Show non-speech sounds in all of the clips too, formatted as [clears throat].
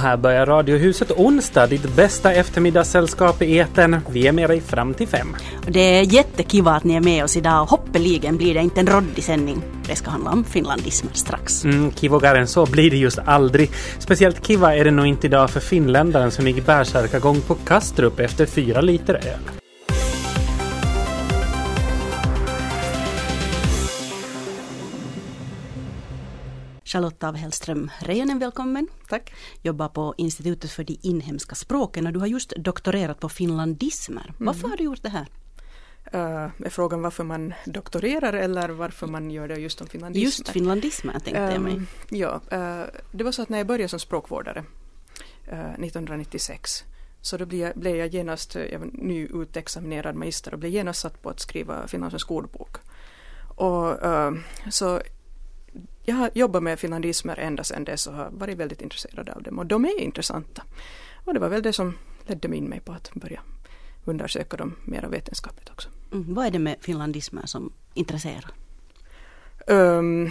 Här börjar Radiohuset onsdag, ditt bästa eftermiddagssällskap i eten. Vi är med dig fram till fem. Det är jättekiva att ni är med oss idag och hoppeligen blir det inte en råddig sändning. Det ska handla om finlandismer strax. Mm, kivogare än så blir det just aldrig. Speciellt kiva är det nog inte idag för finländaren som gick bärsärkagång på Kastrup efter fyra liter öl. Charlotta av Hellström Reijonen, välkommen. Tack. Jobbar på Institutet för de inhemska språken och du har just doktorerat på finlandismer. Mm. Varför har du gjort det här? Uh, är frågan varför man doktorerar eller varför man gör det just om finlandismer? Just finlandismer tänkte jag mig. Um, ja, uh, det var så att när jag började som språkvårdare uh, 1996 så då blev jag, blev jag genast, jag var nyutexaminerad magister och blev genast satt på att skriva finlandssvensk ordbok. Och, så jag har jobbat med finlandismer ända sedan dess och har varit väldigt intresserad av dem och de är intressanta. Och det var väl det som ledde in mig på att börja undersöka dem mera vetenskapligt också. Mm, vad är det med finlandismer som intresserar? Um,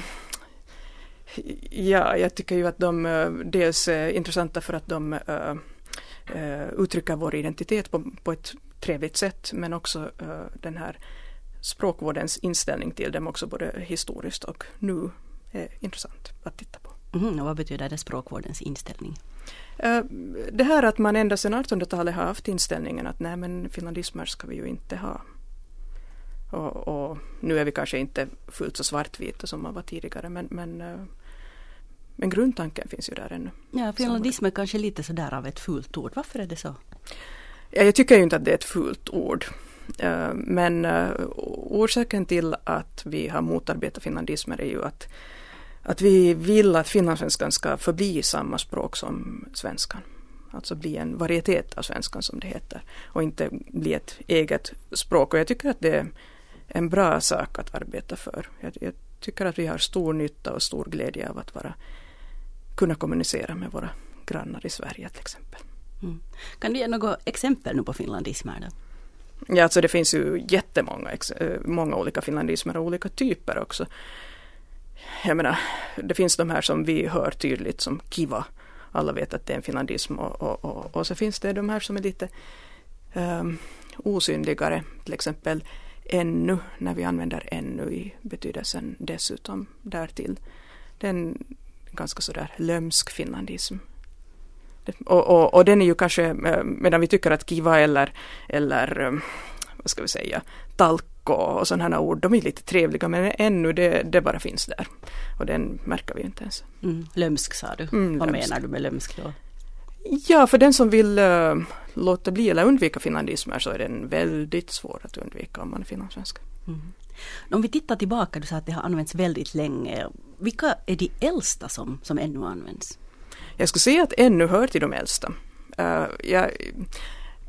ja, jag tycker ju att de uh, dels är intressanta för att de uh, uh, uttrycker vår identitet på, på ett trevligt sätt men också den här språkvårdens inställning till dem också både historiskt och nu intressant att titta på. Mm, och vad betyder det språkvårdens inställning? Det här att man ända sedan 1800-talet har haft inställningen att nej men finlandismer ska vi ju inte ha. Och, och, nu är vi kanske inte fullt så svartvita som man var tidigare men, men, men grundtanken finns ju där ännu. Ja, finlandism är kanske lite sådär av ett fult ord. Varför är det så? Ja, jag tycker ju inte att det är ett fult ord. Men orsaken till att vi har motarbetat finlandismer är ju att att vi vill att finlandssvenskan ska förbli samma språk som svenskan. Alltså bli en varietet av svenskan som det heter och inte bli ett eget språk. Och jag tycker att det är en bra sak att arbeta för. Jag, jag tycker att vi har stor nytta och stor glädje av att vara, kunna kommunicera med våra grannar i Sverige till exempel. Mm. Kan du ge något exempel nu på finlandismer? Då? Ja, alltså det finns ju jättemånga många olika finlandismer och olika typer också jag menar, det finns de här som vi hör tydligt som kiva. Alla vet att det är en finlandism och, och, och, och så finns det de här som är lite um, osynligare. Till exempel ännu, när vi använder ännu i betydelsen dessutom därtill. Det är en ganska sådär lömsk finlandism. Och, och, och, den är ju kanske, eh, medan vi tycker att kiva eller, eller ehm, vad ska vi säga, talk och, och sådana ord, de är lite trevliga men ännu det, det bara finns där. Och den märker vi inte ens. Mm, lömsk sa du. Mm, Vad lömsk. menar du med lömsk då? Ja, för den som vill uh, låta bli eller undvika finlandismer så är den väldigt svår att undvika om man är finlandssvensk. Mm. Om vi tittar tillbaka, du sa att det har använts väldigt länge. Vilka är de äldsta som, som ännu används? Jag skulle säga att ännu hör till de äldsta. Uh, jag,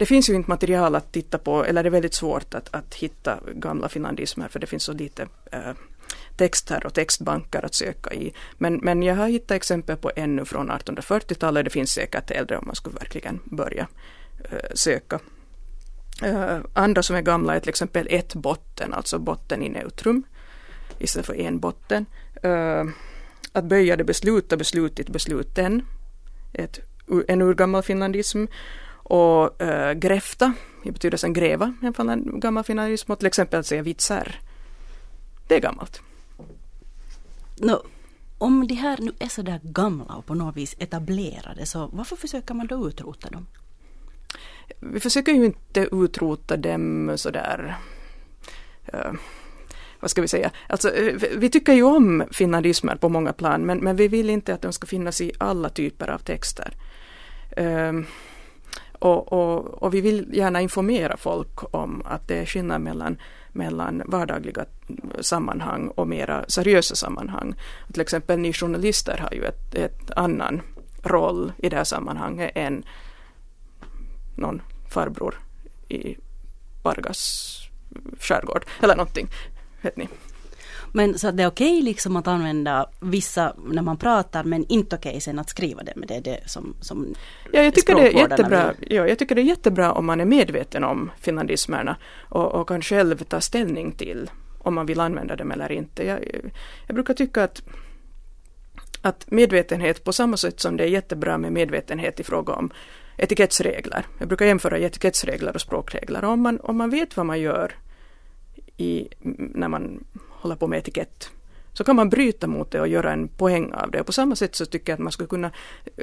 det finns ju inte material att titta på, eller det är väldigt svårt att, att hitta gamla finlandismer för det finns så lite eh, äh, texter och textbanker att söka i. Men, men jag har hittat exempel på ännu från 1840-talet, det finns säkert äldre om man skulle verkligen börja äh, söka. Äh, andra som är gamla är till exempel ett botten, alltså botten i neutrum istället för en botten. att böja det besluta, beslutit, besluten. Ett, en urgammal finlandism. Och äh, gräfta i betydelsen gräva, fall en gammal finlandism. Och till exempel att säga vitsar. Det är gammalt. No, om de här nu är så där gamla och på något vis etablerade, så varför försöker man då utrota dem? Vi försöker ju inte utrota dem sådär uh, vad ska vi säga, alltså, vi tycker ju om finlandismer på många plan men, men vi vill inte att de ska finnas i alla typer av texter. Uh, och, och, och, vi vill gärna informera folk om att det är skillnad mellan, mellan vardagliga sammanhang och mera seriösa sammanhang. Till exempel ni journalister har ju ett, ett annan roll i det här sammanhanget än någon farbror i Pargas skärgård eller någonting. Vet ni? Men så att det är okej liksom att använda vissa när man pratar men inte okej sen att skriva det. Men det är det som, som Ja, jag tycker, det är jättebra, vill. ja, jag tycker det är jättebra om man är medveten om finlandismerna och, och kan själv ta ställning till om man vill använda dem eller inte. Jag, jag brukar tycka att, att medvetenhet på samma sätt som det är jättebra med medvetenhet i fråga om etikettsregler. Jag brukar jämföra etikettsregler och språkregler. Om man, om man vet vad man gör i, när man hålla på med etikett så kan man bryta mot det och göra en poäng av det. Och på samma sätt så tycker jag att man skulle kunna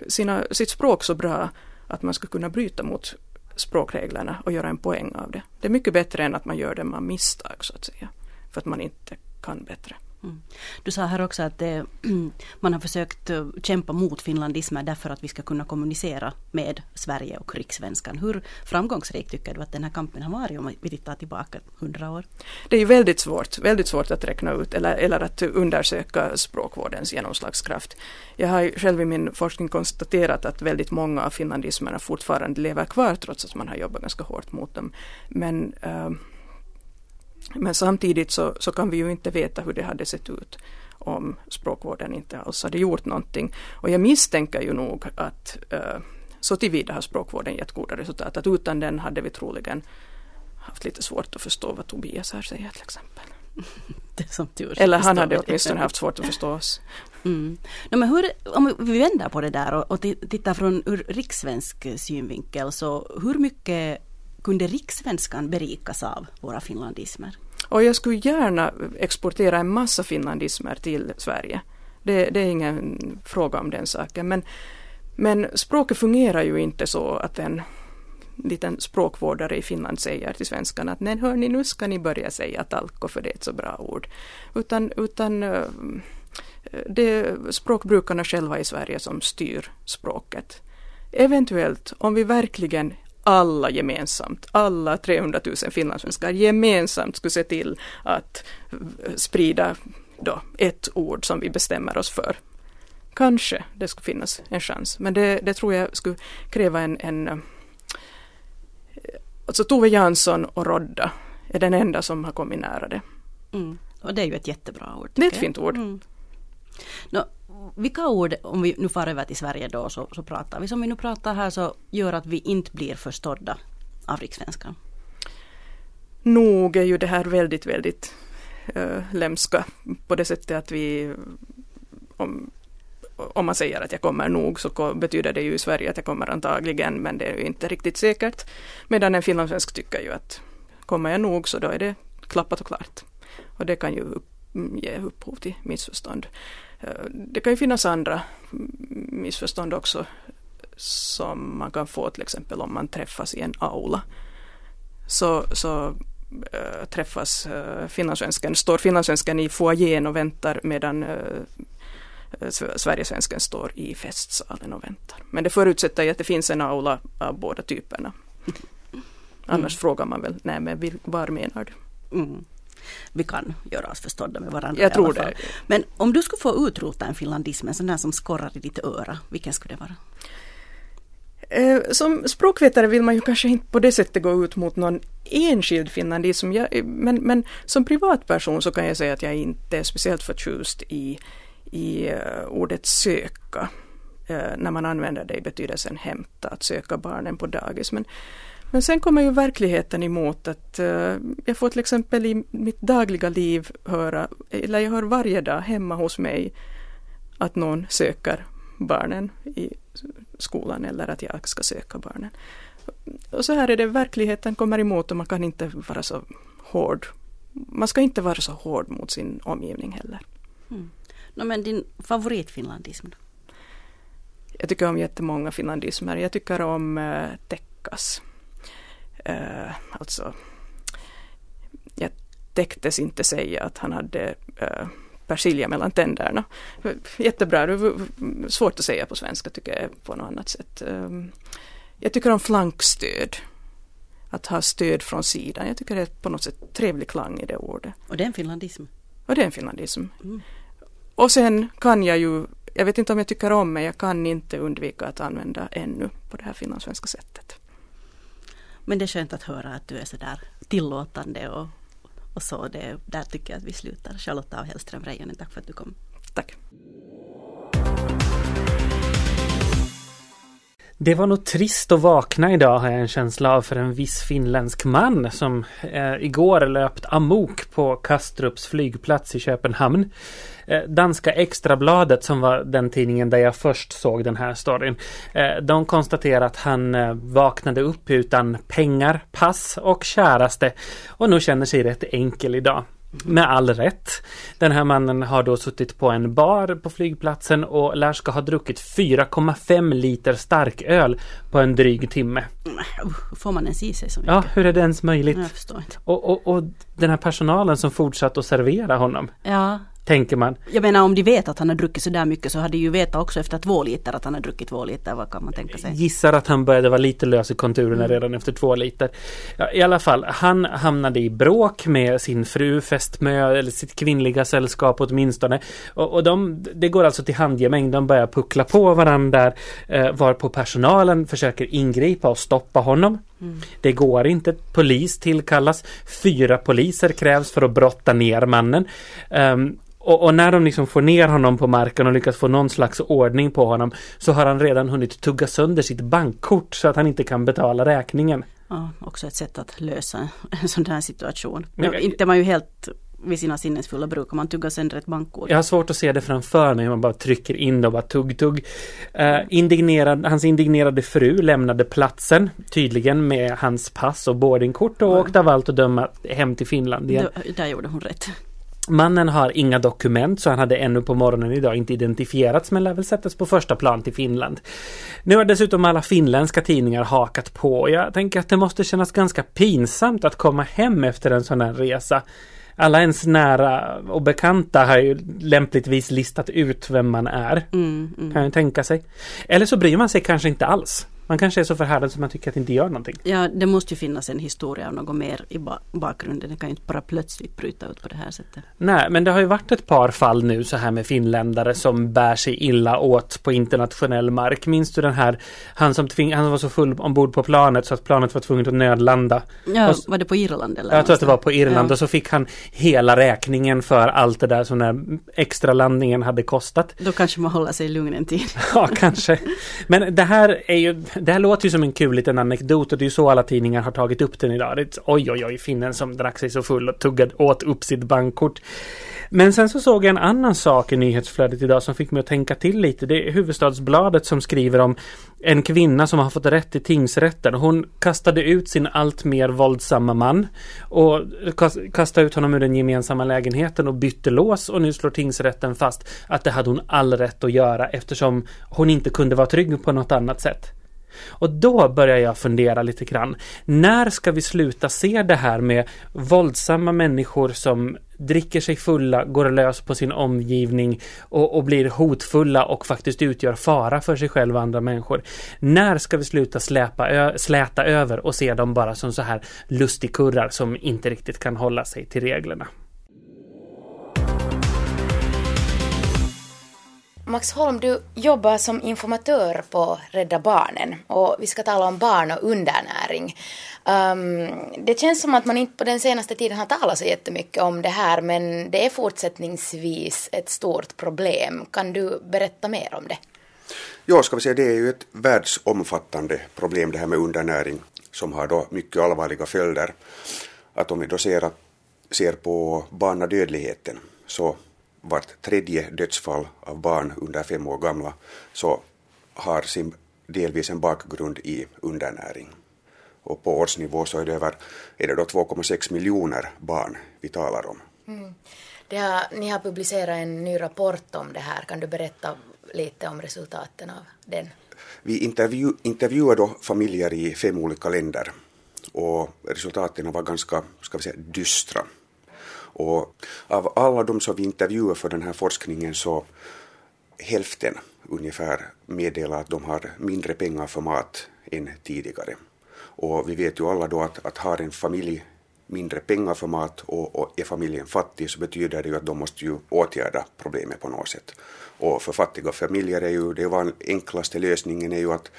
sina, sitt språk så bra att man skulle kunna bryta mot språkreglerna och göra en poäng av det. Det är mycket bättre än att man gör det man misstag så att säga. För att man inte kan bättre. Mm. Du sa här också att det, eh, [clears throat] man har försökt eh, kämpa mot finlandismen därför att vi ska kunna kommunicera med Sverige och rikssvenskan. Hur framgångsrik tycker du att den här kampen har varit om vi tittar tillbaka hundra år? Det är ju väldigt svårt, väldigt svårt att räkna ut eller, eller att undersöka språkvårdens genomslagskraft. Jag har ju själv i min forskning konstaterat att väldigt många av finlandismerna fortfarande lever kvar trots att man har jobbat ganska hårt mot dem. Men uh, men samtidigt så, så kan vi ju inte veta hur det hade sett ut om språkvården inte alls hade gjort någonting. Och jag misstänker ju nog att uh, så tillvida har språkvården gett goda resultat. Att utan den hade vi troligen haft lite svårt att förstå vad Tobias här säger till exempel. [laughs] Eller han hade åtminstone haft svårt att förstå oss. Mm. No, men hur, om vi vänder på det där och, och ti- tittar från ur rikssvensk synvinkel så hur mycket kunde rikssvenskan berikas av våra finlandismer? Och jag skulle gärna exportera en massa finlandismer till Sverige. Det, det är ingen fråga om den saken. Men, men språket fungerar ju inte så att en liten språkvårdare i Finland säger till svenskarna att nej hörni nu ska ni börja säga talko för det är ett så bra ord. Utan, utan eh, det är språkbrukarna själva i Sverige som styr språket. Eventuellt om vi verkligen alla gemensamt, alla 300 000 finlandssvenskar gemensamt skulle se till att sprida då ett ord som vi bestämmer oss för. Kanske det skulle finnas en chans, men det, det tror jag skulle kräva en, en eh, Alltså Tove Jansson och Rodda är den enda som har kommit nära det. Mm. Och det är ju ett jättebra ord. Det är ett jag. fint ord. Mm. Nå, vilka ord, om vi nu far över till Sverige då, så, så pratar vi som vi nu pratar här, så gör att vi inte blir förstådda av rikssvenskan? Nog är ju det här väldigt, väldigt äh, lämska på det sättet att vi om, om man säger att jag kommer nog så betyder det ju i Sverige att jag kommer antagligen men det är ju inte riktigt säkert. Medan en finlandssvensk tycker ju att kommer jag nog så då är det klappat och klart. Och det kan ju upp, ge upphov till missförstånd. Eh, Det kan ju finnas andra missförstånd också som man kan få till exempel om man träffas i en aula. Så, så äh, träffas äh, finlandssvensken, står finlandssvensken i foajén och väntar medan äh, Sv- Sverigesvensken står i festsalen och väntar. Men det förutsätter ju att det finns en aula av båda typerna. Annars Mm. frågar man väl, nej men var menar du? Mm. Vi kan göra oss förstådda med varandra Jag tror det. Men om du skulle få utrota en finlandism, en sån där som skorrar i ditt öra, vilken skulle det vara? Eh, Som språkvetare vill man ju kanske inte på det sättet gå ut mot någon enskild finlandism. Jag, men, men som privatperson så kan jag säga att jag inte är speciellt förtjust i, i uh, ordet söka. När man använder det i betydelsen hämta, att söka barnen på dagis. Men, men sen kommer ju verkligheten emot att uh, jag får till exempel i mitt dagliga liv höra, eller jag hör varje dag hemma hos mig att någon söker barnen i skolan eller att jag ska söka barnen. Och så här är det, verkligheten kommer emot och man kan inte vara så hård. Man ska inte vara så hård mot sin omgivning heller. Mm. No, men din favoritfinlandism då? Jag tycker om jättemånga finlandismer. Jag tycker om uh, Tekkas. Uh, alltså, jag täcktes inte säga att han hade uh, persilja mellan tänderna. Jättebra, svårt att säga på svenska tycker jag på något annat sätt. Um, jag tycker om flankstöd. Att ha stöd från sidan. Jag tycker det är på något sätt trevlig klang i det ordet. Och det är en finlandism? Och det är en finlandism. Mm. Och sen kan jag ju, jag vet inte om jag tycker om men jag kan inte undvika att använda ännu på det här finlandssvenska sättet. Men det är skönt att höra att du är sådär tillåtande och och så. Det, där tycker jag att vi slutar. Charlotta och Hellström Reijonen, tack för att du kom. Tack. Det var nog trist att vakna idag har jag en känsla av för en viss finländsk man som eh, igår löpt amok på Kastrups flygplats i Köpenhamn. Eh, danska Extrabladet som var den tidningen där jag först såg den här storyn. Eh, de konstaterar att han eh, vaknade upp utan pengar, pass och käraste och nu känner sig rätt enkel idag. Med all rätt. Den här mannen har då suttit på en bar på flygplatsen och lär ska ha druckit 4,5 liter starköl på en dryg timme. Får man ens i sig så mycket? Ja, hur är det ens möjligt? Jag förstår inte. Och, och, och den här personalen som fortsatt att servera honom. Ja, Tänker man. jag menar om de vet att han har druckit så där mycket så hade de ju vetat också efter två liter att han har druckit två liter. Vad kan man tänka sig? Gissar att han började vara lite lös i konturerna redan efter två liter. Ja, I alla fall, han hamnade i bråk med sin fru, fästmö eller sitt kvinnliga sällskap åtminstone. Och, och de, det går alltså till handgemäng. De börjar puckla på varandra. Eh, varpå personalen försöker ingripa och stoppa honom. Det går inte. Polis tillkallas. Fyra poliser krävs för att brotta ner mannen. Ehm, och, och när de liksom får ner honom på marken och lyckas få någon slags ordning på honom så har han redan hunnit tugga sönder sitt bankkort så att han inte kan betala räkningen. Ja, också ett sätt att lösa en sån här situation. Men- inte man ju helt vid sina sinnesfulla bruk om man tuggar sönder ett bankkort. Jag har svårt att se det framför mig. Man bara trycker in och bara tugg tugg. Uh, indignerad, hans indignerade fru lämnade platsen. Tydligen med hans pass och boardingkort och Mm. åkte av allt att döma hem till Finland igen. Då- Där gjorde hon rätt. Mannen har inga dokument så han hade ännu på morgonen idag inte identifierats men lär väl sättas på första plan till Finland. Nu har dessutom alla finländska tidningar hakat på. Jag tänker att det måste kännas ganska pinsamt att komma hem efter en sån här resa. Alla ens nära och bekanta har ju lämpligtvis listat ut vem man är. Mm, mm. Kan jag tänka sig. Eller så bryr man sig kanske inte alls. Man kanske är så förhärdad som man tycker att det inte gör någonting. Ja, det måste ju finnas en historia av något mer i ba- bakgrunden. Det kan ju inte bara plötsligt bryta ut på det här sättet. Nej, men det har ju varit ett par fall nu så här med finländare som bär sig illa åt på internationell mark. Minns du den här, han som tving, han var så full ombord på planet så att planet var tvunget att nödlanda. Ja, Och s- var det på Irland eller? Jag tror att det var på Irland Ja. och så fick han hela räkningen för allt det där som den extra landningen hade kostat. Då kanske man håller sig lugn en tid. Ja, kanske. [laughs] Men det här är ju, det här låter ju som en kul liten anekdot och det är ju så alla tidningar har tagit upp den idag. Det är ett, oj, oj, oj, finnen som drack sig så full och tuggade åt upp sitt bankkort. Men sen så såg jag en annan sak i nyhetsflödet idag som fick mig att tänka till lite. Det är Huvudstadsbladet som skriver om en kvinna som har fått rätt i tingsrätten. Hon kastade ut sin allt mer våldsamma man och kastade ut honom ur den gemensamma lägenheten och bytte lås och nu slår tingsrätten fast att det hade hon all rätt att göra eftersom hon inte kunde vara trygg på något annat sätt. Och då börjar jag fundera lite grann. När ska vi sluta se det här med våldsamma människor som dricker sig fulla, går lös på sin omgivning och, och blir hotfulla och faktiskt utgör fara för sig själv och andra människor. När ska vi sluta släpa ö- släta över och se dem bara som så här lustigkurrar som inte riktigt kan hålla sig till reglerna? Max Holm, du jobbar som informatör på Rädda Barnen och vi ska tala om barn och undernäring. Um, det känns som att man inte på den senaste tiden har talat så jättemycket om det här men det är fortsättningsvis ett stort problem. Kan du berätta mer om det? Ja, ska vi säga, det är ju ett världsomfattande problem det här med undernäring som har då mycket allvarliga följder. Att om vi då ser, att, ser på barnadödligheten så vart tredje dödsfall av barn under fem år gamla så har sin delvis en bakgrund i undernäring. Och på årsnivå så är det över är det då 2,6 miljoner barn vi talar om. Det har, ni har publicerat en ny rapport om det här. Kan du berätta lite om resultaten av den? Vi intervju, intervjuade familjer i fem olika länder och resultaten var ganska ska vi säga, dystra. Och av alla de som vi intervjuade för den här forskningen så hälften ungefär meddelar att de har mindre pengar för mat än tidigare. Och vi vet ju alla då att, att har en familj mindre pengar för mat och, och är familjen fattig så betyder det ju att de måste ju åtgärda problemet på något sätt. Och för fattiga familjer är ju det enklaste lösningen är ju att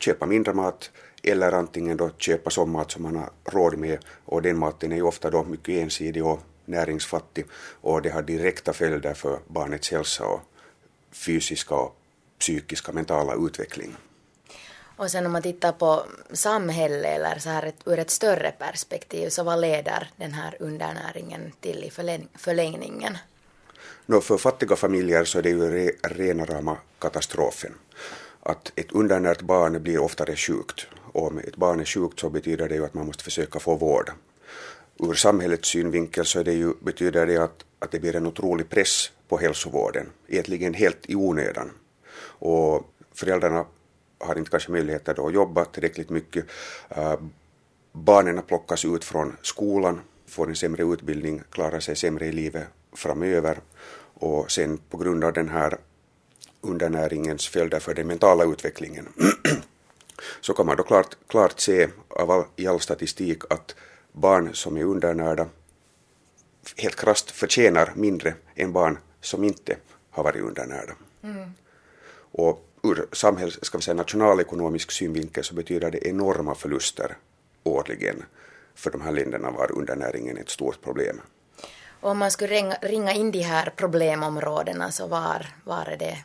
köpa mindre mat eller antingen då köpa sån mat som man har råd med och den maten är ju ofta då mycket ensidig och näringsfattig och det har direkta följder för barnets hälsa och fysiska och psykiska mentala utveckling. Och sen om man tittar på samhälle eller så här ett, ur ett större perspektiv, så vad leder den här undernäringen till i förlängningen? No, för fattiga familjer så är det ju re, rena rama katastrofen. Att ett undernärt barn blir oftare sjukt och om ett barn är sjukt så betyder det ju att man måste försöka få vård. Ur samhällets synvinkel så är det ju, betyder det att, att det blir en otrolig press på hälsovården, egentligen helt i onödan. Och föräldrarna har inte kanske möjligheter då att jobba tillräckligt mycket. Uh, barnen plockas ut från skolan, får en sämre utbildning, klarar sig sämre i livet framöver och sen på grund av den här undernäringens följder för den mentala utvecklingen [clears throat] så kan man då klart, klart se av all, i all statistik att barn som är undernärda helt krasst förtjänar mindre än barn som inte har varit undernärda. Mm. Och ur samhälls, ska vi säga, nationalekonomisk synvinkel så betyder det enorma förluster årligen för de här länderna var undernäringen ett stort problem. Och om man skulle ringa, ringa in de här problemområdena så var, var är det?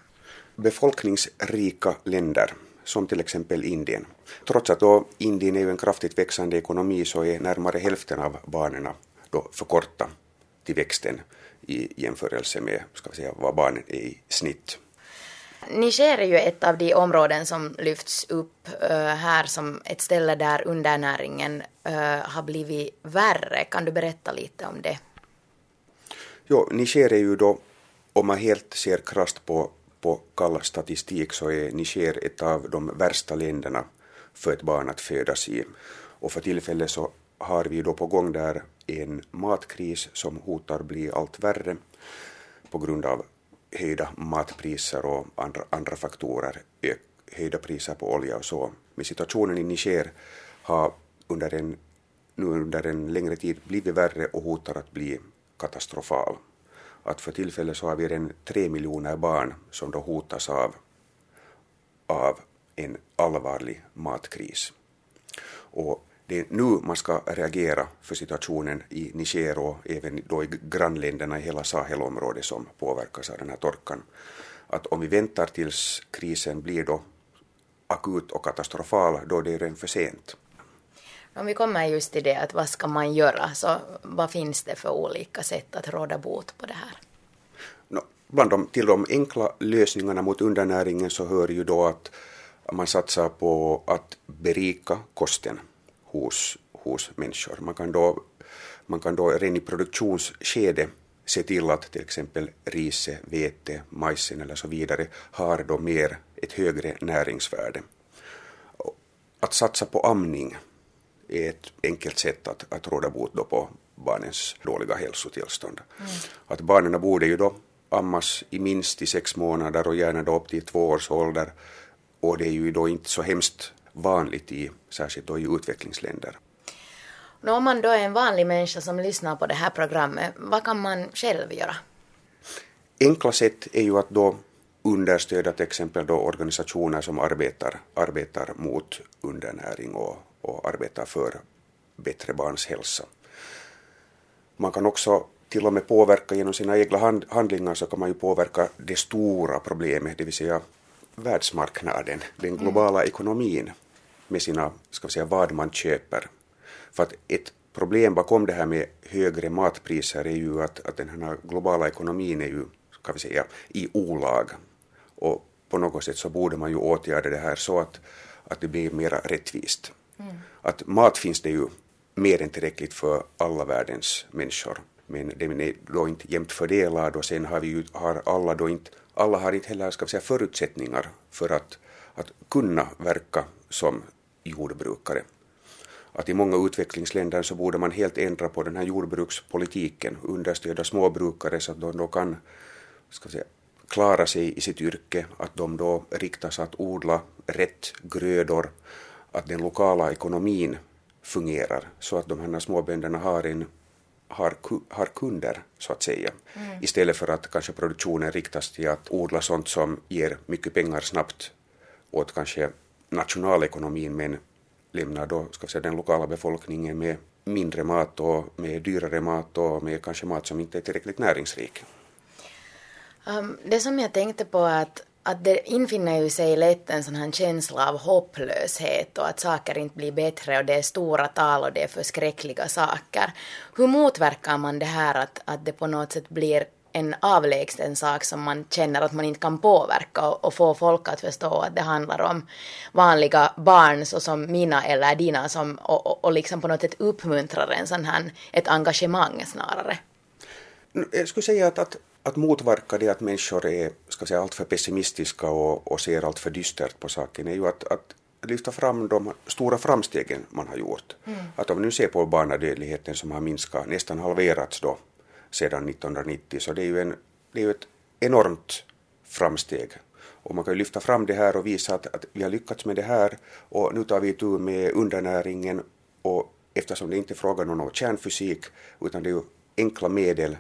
Befolkningsrika länder som till exempel Indien. Trots att då Indien är en kraftigt växande ekonomi så är närmare hälften av barnen då för korta till växten i jämförelse med ska vi säga, vad barnen är i snitt. Niger är ju ett av de områden som lyfts upp uh, här som ett ställe där undernäringen uh, har blivit värre. Kan du berätta lite om det? Jo, Niger är ju då, om man helt ser krasst på, på kall statistik, så är Niger ett av de värsta länderna för ett barn att födas i. Och för tillfället så har vi då på gång där en matkris som hotar bli allt värre på grund av höjda matpriser och andra, andra faktorer, höjda priser på olja och så. Men situationen i Niger har under en, nu under en längre tid blivit värre och hotar att bli katastrofal. Att för tillfället så har vi redan tre miljoner barn som då hotas av, av en allvarlig matkris. Och det är nu man ska reagera för situationen i Niger och även då i grannländerna i hela Sahelområdet som påverkas av den här torkan. Att om vi väntar tills krisen blir då akut och katastrofal, då är det redan för sent. Om vi kommer just till det, att vad ska man göra, så vad finns det för olika sätt att råda bot på det här? No, bland de, till de enkla lösningarna mot undernäringen så hör ju då att man satsar på att berika kosten hos, hos människor. Man kan då, man kan då redan i produktionsskedet se till att till exempel riset, vete, majsen eller så vidare har då mer ett högre näringsvärde. Att satsa på amning är ett enkelt sätt att, att råda bot då på barnens dåliga hälsotillstånd. Mm. Att barnen borde ju då ammas i minst i sex månader och gärna då upp till två års ålder och det är ju då inte så hemskt vanligt i, särskilt då i utvecklingsländer. Nå, om man då är en vanlig människa som lyssnar på det här programmet, vad kan man själv göra? Enkla sätt är ju att då understödja till exempel då organisationer som arbetar, arbetar mot undernäring och, och arbetar för bättre barns hälsa. Man kan också till och med påverka genom sina egna hand, handlingar så kan man ju påverka det stora problemet, det vill säga världsmarknaden, den globala mm. ekonomin med sina, ska vi säga, vad man köper. För att ett problem bakom det här med högre matpriser är ju att, att den här globala ekonomin är ju, ska vi säga, i olag. Och på något sätt så borde man ju åtgärda det här så att, att det blir mera rättvist. Mm. Att mat finns det ju mer än tillräckligt för alla världens människor. Men den är då inte jämnt fördelad och sen har vi ju, har alla då inte, alla har inte heller, ska vi säga, förutsättningar för att, att kunna verka som jordbrukare. Att i många utvecklingsländer så borde man helt ändra på den här jordbrukspolitiken, understödja småbrukare så att de då kan ska säga, klara sig i sitt yrke, att de då riktas att odla rätt grödor, att den lokala ekonomin fungerar så att de här småbönderna har, en, har, har kunder, så att säga. Mm. Istället för att kanske produktionen riktas till att odla sånt som ger mycket pengar snabbt åt kanske nationalekonomin men lämnar då ska säga, den lokala befolkningen med mindre mat och med dyrare mat och med kanske mat som inte är tillräckligt näringsrik. Um, det som jag tänkte på är att, att det infinner ju sig lätt en sån här känsla av hopplöshet och att saker inte blir bättre och det är stora tal och det är förskräckliga saker. Hur motverkar man det här att, att det på något sätt blir en avlägsen sak som man känner att man inte kan påverka och, och få folk att förstå att det handlar om vanliga barn såsom mina eller dina som, och, och, och liksom på något sätt uppmuntrar en sån här, ett engagemang snarare. Jag skulle säga att, att, att motverka det att människor är ska säga, alltför pessimistiska och, och ser allt för dystert på saken är ju att, att lyfta fram de stora framstegen man har gjort. Mm. Att om nu ser på barnadödligheten som har minskat, nästan halverats då sedan 1990, så det är ju, en, det är ju ett enormt framsteg. Och man kan ju lyfta fram det här och visa att, att vi har lyckats med det här och nu tar vi tur med undernäringen och eftersom det inte är frågan om någon kärnfysik utan det är ju enkla medel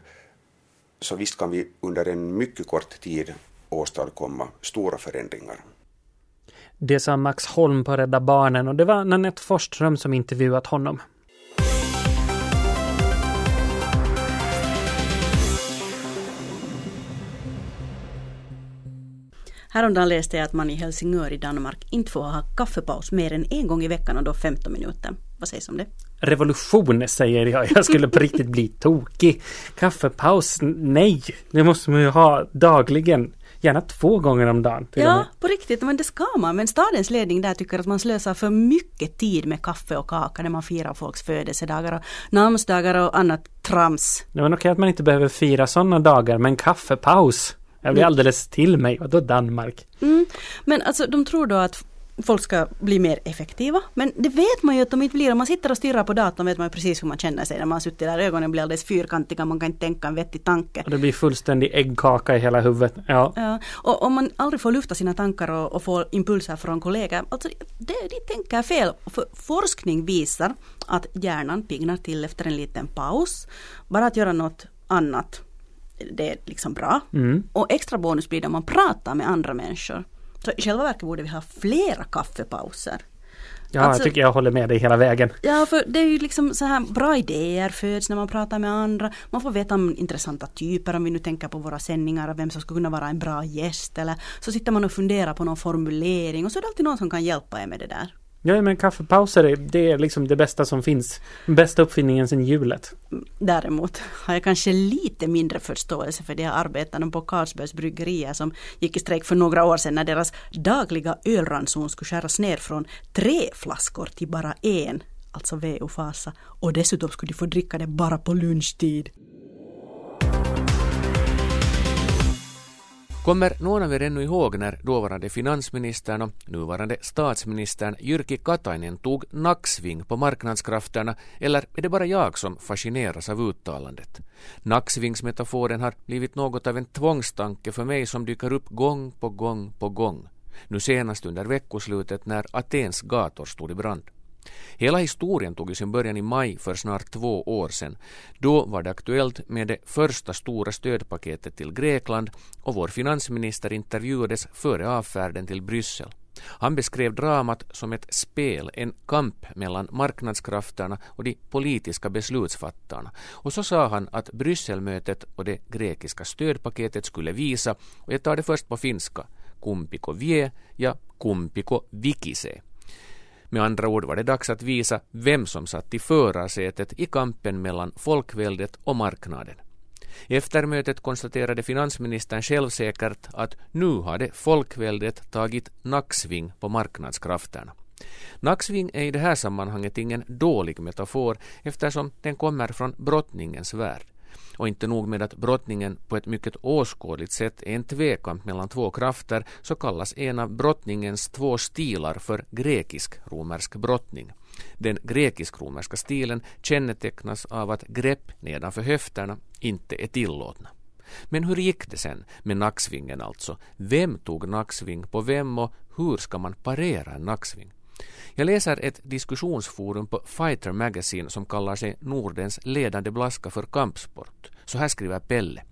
så visst kan vi under en mycket kort tid åstadkomma stora förändringar. Det sa Max Holm på Rädda Barnen och det var Nanette Forsström som intervjuat honom. Häromdagen läste jag att man i Helsingör i Danmark inte får ha kaffepaus mer än en gång i veckan och då 15 minuter. Vad sägs om det? Revolution säger jag. Jag skulle på riktigt bli tokig. Kaffepaus? Nej, det måste man ju ha dagligen. Gärna två gånger om dagen. Ja, på riktigt, men det ska man. Men stadens ledning där tycker att man slösar för mycket tid med kaffe och kaka när man firar folks födelsedagar och namnsdagar och annat trams. Det var okej att man inte behöver fira sådana dagar, men kaffepaus. Jag blir mm. alldeles till mig. Vadå Danmark? Mm. Men alltså de tror då att folk ska bli mer effektiva. Men det vet man ju att de inte blir. Om man sitter och stirrar på datorn vet man ju precis hur man känner sig när man har suttit där. Ögonen blir alldeles fyrkantiga, man kan inte tänka en vettig tanke. Och det blir fullständig äggkaka i hela huvudet. Ja. ja. Och om man aldrig får lufta sina tankar och, och får impulser från kollegor. Alltså, det, de tänker fel. För forskning visar att hjärnan pignar till efter en liten paus. Bara att göra något annat det är liksom bra. Mm. Och extra bonus blir det om man pratar med andra människor. Så i själva verket borde vi ha flera kaffepauser. Ja, alltså, jag tycker jag håller med dig hela vägen. Ja, för det är ju liksom så här bra idéer föds när man pratar med andra. Man får veta om intressanta typer, om vi nu tänker på våra sändningar och vem som skulle kunna vara en bra gäst. Eller så sitter man och funderar på någon formulering och så är det alltid någon som kan hjälpa er med det där. Ja, men kaffepauser är, det är liksom det bästa som finns. Bästa uppfinningen sedan hjulet. Däremot har jag kanske lite mindre förståelse för de här arbetarna på Carlsbergs bryggerier som gick i strejk för några år sedan när deras dagliga ölranson skulle skäras ner från tre flaskor till bara en. Alltså VO Fasa. Och dessutom skulle de få dricka det bara på lunchtid. Kommer någon av er ännu ihåg när dåvarande finansministern och nuvarande statsministern Jyrki Katainen tog nacksving på marknadskrafterna eller är det bara jag som fascineras av uttalandet? Nacksvingsmetaforen har blivit något av en tvångstanke för mig som dyker upp gång på gång på gång. Nu senast under veckoslutet när Atens gator stod i brand. Hela historien tog ju sin början i maj för snart två år sedan. Då var det aktuellt med det första stora stödpaketet till Grekland och vår finansminister intervjuades före avfärden till Bryssel. Han beskrev dramat som ett spel, en kamp mellan marknadskrafterna och de politiska beslutsfattarna. Och så sa han att Brysselmötet och det grekiska stödpaketet skulle visa, och jag tar det först på finska, kumpiko vie ja kumpiko vikise. Med andra ord var det dags att visa vem som satt i förarsätet i kampen mellan folkväldet och marknaden. Efter mötet konstaterade finansministern självsäkert att nu hade folkväldet tagit nacksving på marknadskrafterna. Nacksving är i det här sammanhanget ingen dålig metafor eftersom den kommer från brottningens värld. Och inte nog med att brottningen på ett mycket åskådligt sätt är en tvekamp mellan två krafter så kallas en av brottningens två stilar för grekisk-romersk brottning. Den grekisk-romerska stilen kännetecknas av att grepp nedanför höfterna inte är tillåtna. Men hur gick det sen med nacksvingen alltså? Vem tog nacksving på vem och hur ska man parera en nacksving? Jag läser ett diskussionsforum på Fighter Magazine som kallar sig Nordens ledande blaska för kampsport. Så här skriver Pelle.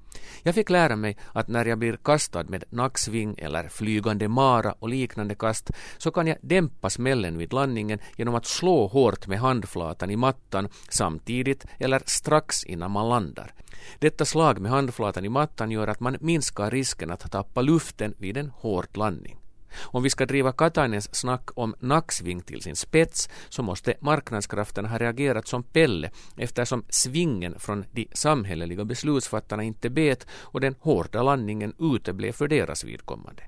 Jag fick lära mig att när jag blir kastad med nacksving eller flygande mara och liknande kast så kan jag dämpa smällen vid landningen genom att slå hårt med handflatan i mattan samtidigt eller strax innan man landar. Detta slag med handflatan i mattan gör att man minskar risken att tappa luften vid en hård landning. Om vi ska driva Katainens snack om nacksving till sin spets så måste marknadskrafterna ha reagerat som Pelle eftersom svingen från de samhälleliga beslutsfattarna inte bet och den hårda landningen uteblev för deras vidkommande.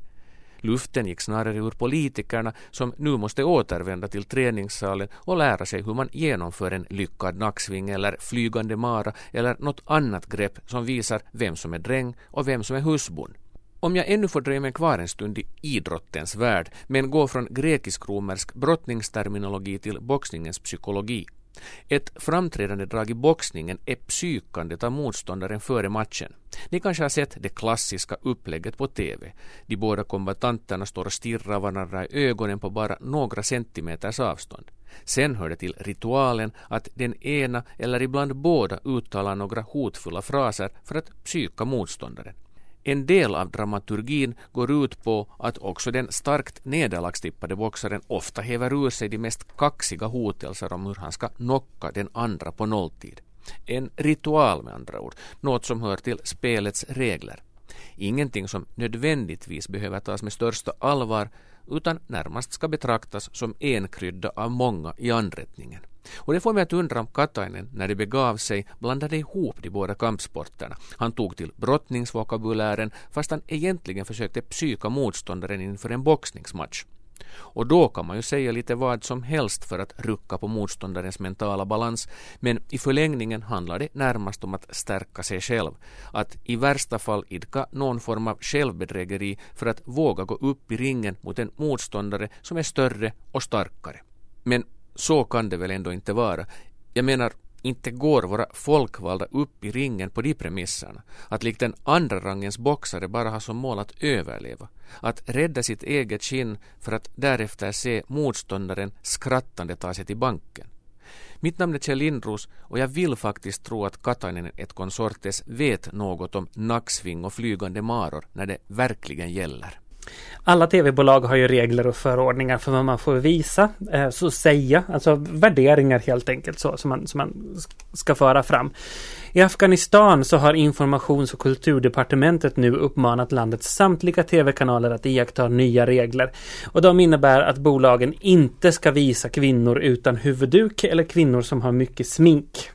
Luften gick snarare ur politikerna som nu måste återvända till träningssalen och lära sig hur man genomför en lyckad nacksving eller flygande mara eller något annat grepp som visar vem som är dräng och vem som är husbond. Om jag ännu får dröja mig kvar en stund i idrottens värld, men går från grekisk-romersk brottningsterminologi till boxningens psykologi. Ett framträdande drag i boxningen är psykandet av motståndaren före matchen. Ni kanske har sett det klassiska upplägget på TV. De båda kombatanterna står och stirrar varandra i ögonen på bara några centimeters avstånd. Sen hör det till ritualen att den ena eller ibland båda uttalar några hotfulla fraser för att psyka motståndaren. En del av dramaturgin går ut på att också den starkt nederlagstippade boxaren ofta häver ur sig de mest kaxiga hotelser om hur han ska knocka den andra på nolltid. En ritual med andra ord, något som hör till spelets regler. Ingenting som nödvändigtvis behöver tas med största allvar utan närmast ska betraktas som en krydda av många i anrättningen. Och det får mig att undra om Katainen, när det begav sig, blandade ihop de båda kampsporterna. Han tog till brottningsvokabulären fast han egentligen försökte psyka motståndaren inför en boxningsmatch. Och då kan man ju säga lite vad som helst för att rucka på motståndarens mentala balans, men i förlängningen handlar det närmast om att stärka sig själv. Att i värsta fall idka någon form av självbedrägeri för att våga gå upp i ringen mot en motståndare som är större och starkare. Men så kan det väl ändå inte vara. Jag menar, inte går våra folkvalda upp i ringen på de premisserna. Att likt en andra rangens boxare bara ha som mål att överleva. Att rädda sitt eget skinn för att därefter se motståndaren skrattande ta sig till banken. Mitt namn är Kjell Lindros och jag vill faktiskt tro att Katainen ett konsortes vet något om nacksving och flygande maror när det verkligen gäller. Alla tv-bolag har ju regler och förordningar för vad man får visa, eh, så säga, alltså värderingar helt enkelt så som man, som man ska föra fram. I Afghanistan så har informations och kulturdepartementet nu uppmanat landets samtliga tv-kanaler att iaktta nya regler. Och de innebär att bolagen inte ska visa kvinnor utan huvudduk eller kvinnor som har mycket smink.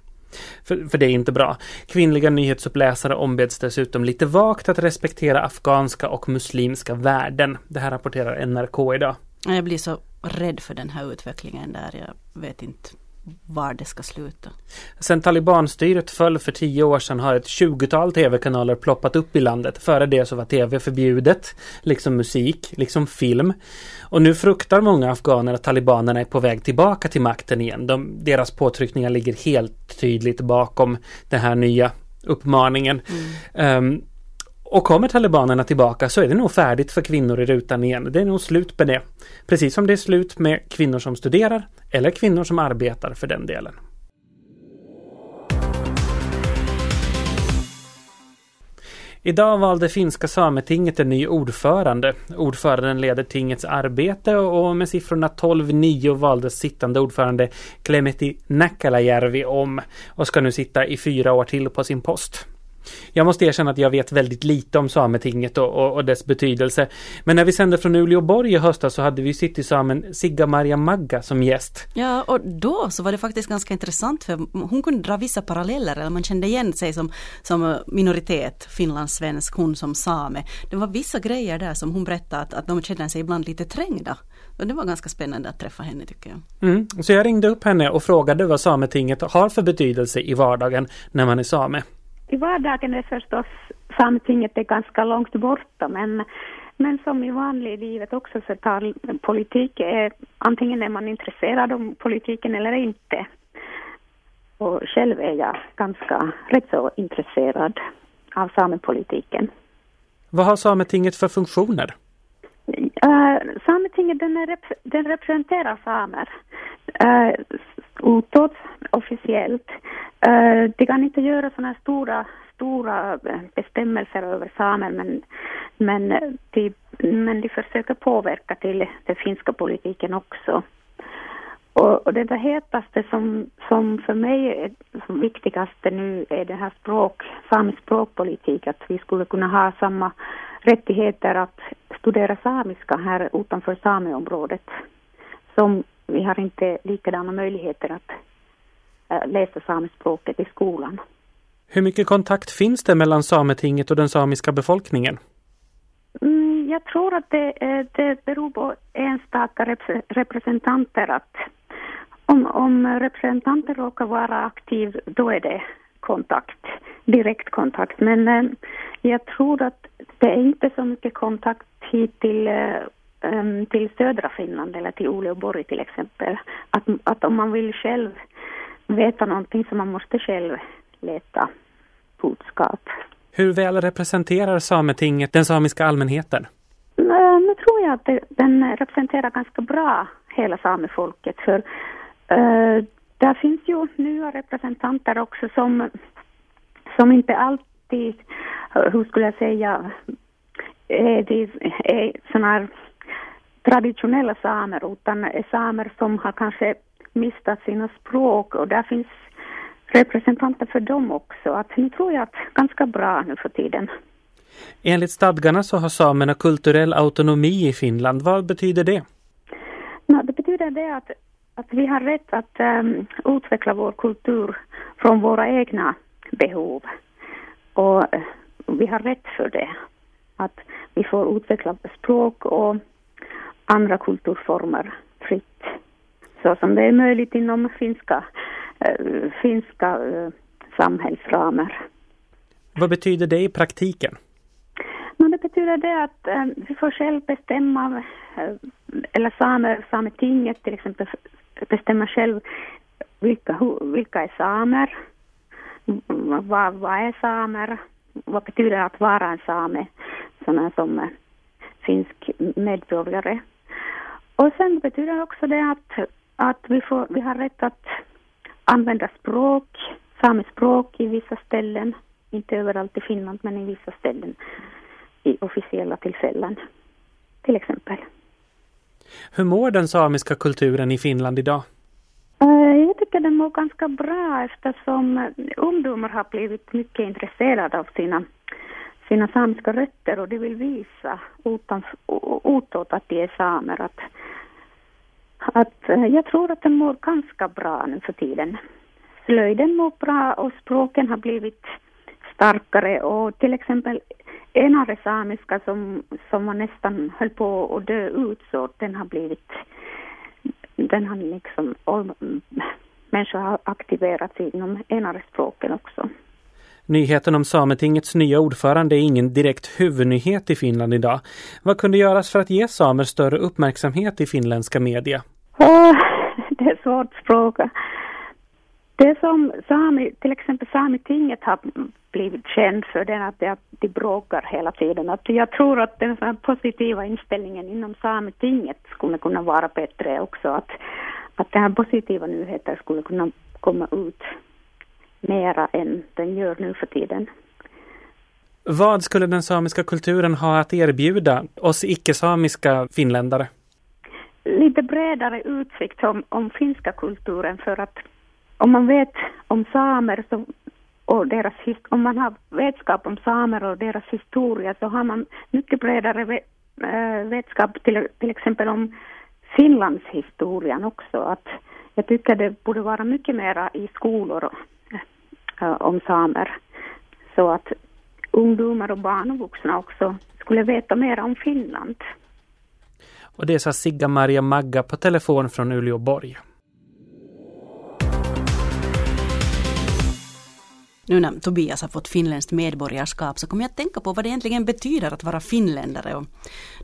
För, för det är inte bra. Kvinnliga nyhetsuppläsare ombeds dessutom lite vagt att respektera afghanska och muslimska värden. Det här rapporterar NRK idag. Jag blir så rädd för den här utvecklingen där. Jag vet inte var det ska sluta. Sen talibanstyret föll för tio år sedan har ett tjugotal tv-kanaler ploppat upp i landet. Före det så var tv förbjudet, liksom musik, liksom film. Och nu fruktar många afghaner att talibanerna är på väg tillbaka till makten igen. De, deras påtryckningar ligger helt tydligt bakom den här nya uppmaningen. Mm. Um, och kommer talibanerna tillbaka så är det nog färdigt för kvinnor i rutan igen. Det är nog slut med det. Precis som det är slut med kvinnor som studerar eller kvinnor som arbetar för den delen. Idag valde finska sametinget en ny ordförande. Ordföranden leder tingets arbete och med siffrorna 12-9 valdes sittande ordförande Klemeti Näkkäläjärvi om och ska nu sitta i fyra år till på sin post. Jag måste erkänna att jag vet väldigt lite om Sametinget och, och, och dess betydelse. Men när vi sände från Uleåborg i höstas så hade vi Citysamen Sigga Maria Magga som gäst. Ja, och då så var det faktiskt ganska intressant för hon kunde dra vissa paralleller, eller man kände igen sig som, som minoritet, finlandssvensk, hon som same. Det var vissa grejer där som hon berättade att, att de kände sig ibland lite trängda. Och det var ganska spännande att träffa henne tycker jag. Mm, så jag ringde upp henne och frågade vad Sametinget har för betydelse i vardagen när man är same. I vardagen är förstås Sametinget är ganska långt borta men, men som i vanliga livet också så tar politik, är, antingen är man intresserad av politiken eller inte. Och själv är jag ganska rätt så intresserad av samepolitiken. Vad har Sametinget för funktioner? Uh, Sametinget den, rep den representerar samer. Uh, utåt officiellt. Uh, de kan inte göra sådana stora, stora eh, bestämmelser över samer men, men, eh, de, men de försöker påverka till den finska politiken också. Och, och det där hetaste som, som för mig är som viktigaste nu är det här språk, samisk språkpolitik, att vi skulle kunna ha samma rättigheter att studera samiska här utanför sameområdet. Som vi har inte likadana möjligheter att läsa samiskspråket i skolan. Hur mycket kontakt finns det mellan Sametinget och den samiska befolkningen? Mm, jag tror att det, det beror på enstaka representanter att om, om representanter råkar vara aktiv, då är det kontakt, direktkontakt. Men eh, jag tror att det är inte så mycket kontakt hit till, eh, till södra Finland eller till Uleåborg till exempel. Att, att om man vill själv veta någonting så man måste själv leta budskap. Hur väl representerar Sametinget den samiska allmänheten? Nu tror jag att det, den representerar ganska bra hela samefolket. För Uh, där finns ju nya representanter också som, som inte alltid, hur skulle jag säga, är, de, är såna här traditionella samer utan är samer som har kanske mistat sina språk och där finns representanter för dem också. Att nu tror jag att ganska bra nu för tiden. Enligt stadgarna så har samerna kulturell autonomi i Finland. Vad betyder det? No, det betyder det att att vi har rätt att um, utveckla vår kultur från våra egna behov. Och uh, vi har rätt för det. Att vi får utveckla språk och andra kulturformer fritt. Så som det är möjligt inom finska, uh, finska uh, samhällsramar. Vad betyder det i praktiken? No, det betyder det att äh, vi får själv bestämma, eller samer, Sametinget till exempel bestämma själv vilka, vilka är samer, vad, vad är samer, vad betyder det att vara en same, sådana som finsk medborgare. Och sen betyder det också det att, att vi, får, vi har rätt att använda språk, samespråk i vissa ställen, inte överallt i Finland men i vissa ställen i officiella tillfällen, till exempel. Hur mår den samiska kulturen i Finland idag? Eh, jag tycker den mår ganska bra eftersom ungdomar har blivit mycket intresserade av sina, sina samiska rötter och de vill visa utåt att de är samer. Att, att eh, jag tror att den mår ganska bra nu för tiden. Slöjden mår bra och språken har blivit starkare och till exempel enare samiska som, som var nästan höll på att dö ut så den har blivit den har liksom mm, människor har aktiverats inom enare språken också. Nyheten om Sametingets nya ordförande är ingen direkt huvudnyhet i Finland idag. Vad kunde göras för att ge samer större uppmärksamhet i finländska media? Oh, [laughs] det är svårt fråga. Det som sami, till exempel Sametinget har blivit känd för den att de, de bråkar hela tiden. Att jag tror att den positiva inställningen inom Sametinget skulle kunna vara bättre också. Att, att den här positiva nyheter skulle kunna komma ut mera än den gör nu för tiden. Vad skulle den samiska kulturen ha att erbjuda oss icke-samiska finländare? Lite bredare utsikt om, om finska kulturen för att om man vet om samer så, och deras om man har vetskap om samer och deras historia så har man mycket bredare äh, vetskap till, till exempel om Finlands historien också. Att jag tycker det borde vara mycket mera i skolor Eh, om samer. Så att ungdomar och barn och vuxna också skulle veta mer om Finland. Och det sa Sigga Maria Magga på telefon från Uleåborg. Nu när Tobias har fått finländskt medborgarskap så kommer jag att tänka på vad det egentligen betyder att vara finländare. Och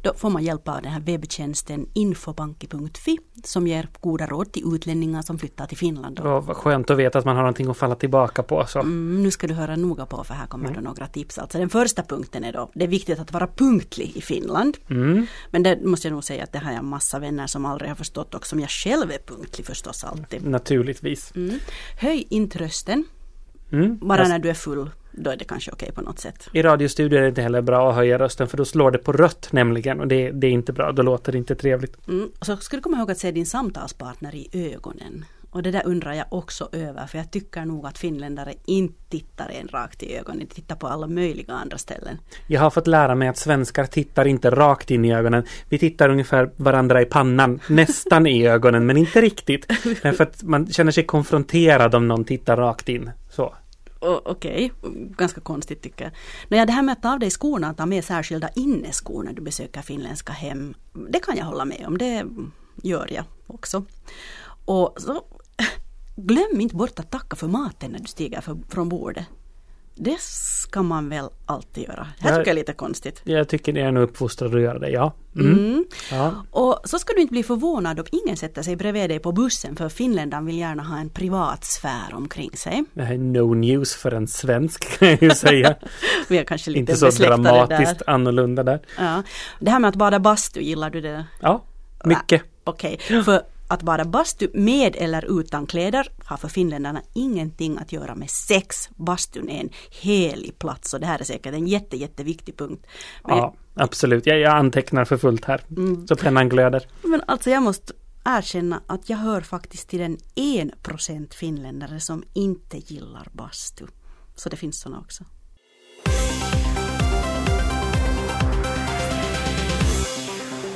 då får man hjälp av den här webbtjänsten infobanki.fi som ger goda råd till utlänningar som flyttar till Finland. Och vad skönt att veta att man har någonting att falla tillbaka på. Så. Mm, nu ska du höra noga på för här kommer mm. några tips. Alltså den första punkten är då, det är viktigt att vara punktlig i Finland. Mm. Men det måste jag nog säga att det har jag massa vänner som aldrig har förstått och som jag själv är punktlig förstås alltid. Naturligtvis. Mm. Höj inte rösten. Mm. Bara när du är full, då är det kanske okej okay på något sätt. I radiostudior är det inte heller bra att höja rösten för då slår det på rött nämligen och det, det är inte bra, då låter det inte trevligt. Mm. Och så ska du komma ihåg att se din samtalspartner i ögonen. Och det där undrar jag också över för jag tycker nog att finländare inte tittar en rakt i ögonen, de tittar på alla möjliga andra ställen. Jag har fått lära mig att svenskar tittar inte rakt in i ögonen. Vi tittar ungefär varandra i pannan, [laughs] nästan i ögonen men inte riktigt. Därför att man känner sig konfronterad om någon tittar rakt in. Så. Okej, okay. ganska konstigt tycker jag. Nåja, det här med att ta av dig skorna, att ta med särskilda inneskor när du besöker finländska hem, det kan jag hålla med om, det gör jag också. Och så [laughs] glöm inte bort att tacka för maten när du stiger för, från bordet. Det ska man väl alltid göra. Det här tycker jag är lite konstigt. Jag tycker det är nog uppfostrad att göra det, ja. Mm. Mm. ja. Och så ska du inte bli förvånad om ingen sätter sig bredvid dig på bussen för finländaren vill gärna ha en privat sfär omkring sig. Det här är no news för en svensk kan jag ju säga. [laughs] Vi är kanske lite Inte så dramatiskt där. annorlunda där. Ja. Det här med att bada bastu, gillar du det? Ja, mycket. Okej, okay. för att vara bastu med eller utan kläder har för finländarna ingenting att göra med sex. Bastun är en helig plats och det här är säkert en jätte, jätteviktig punkt. Men ja, absolut. Jag, jag antecknar för fullt här. Mm. Så pennan glöder. Men alltså jag måste erkänna att jag hör faktiskt till den en procent finländare som inte gillar bastu. Så det finns sådana också.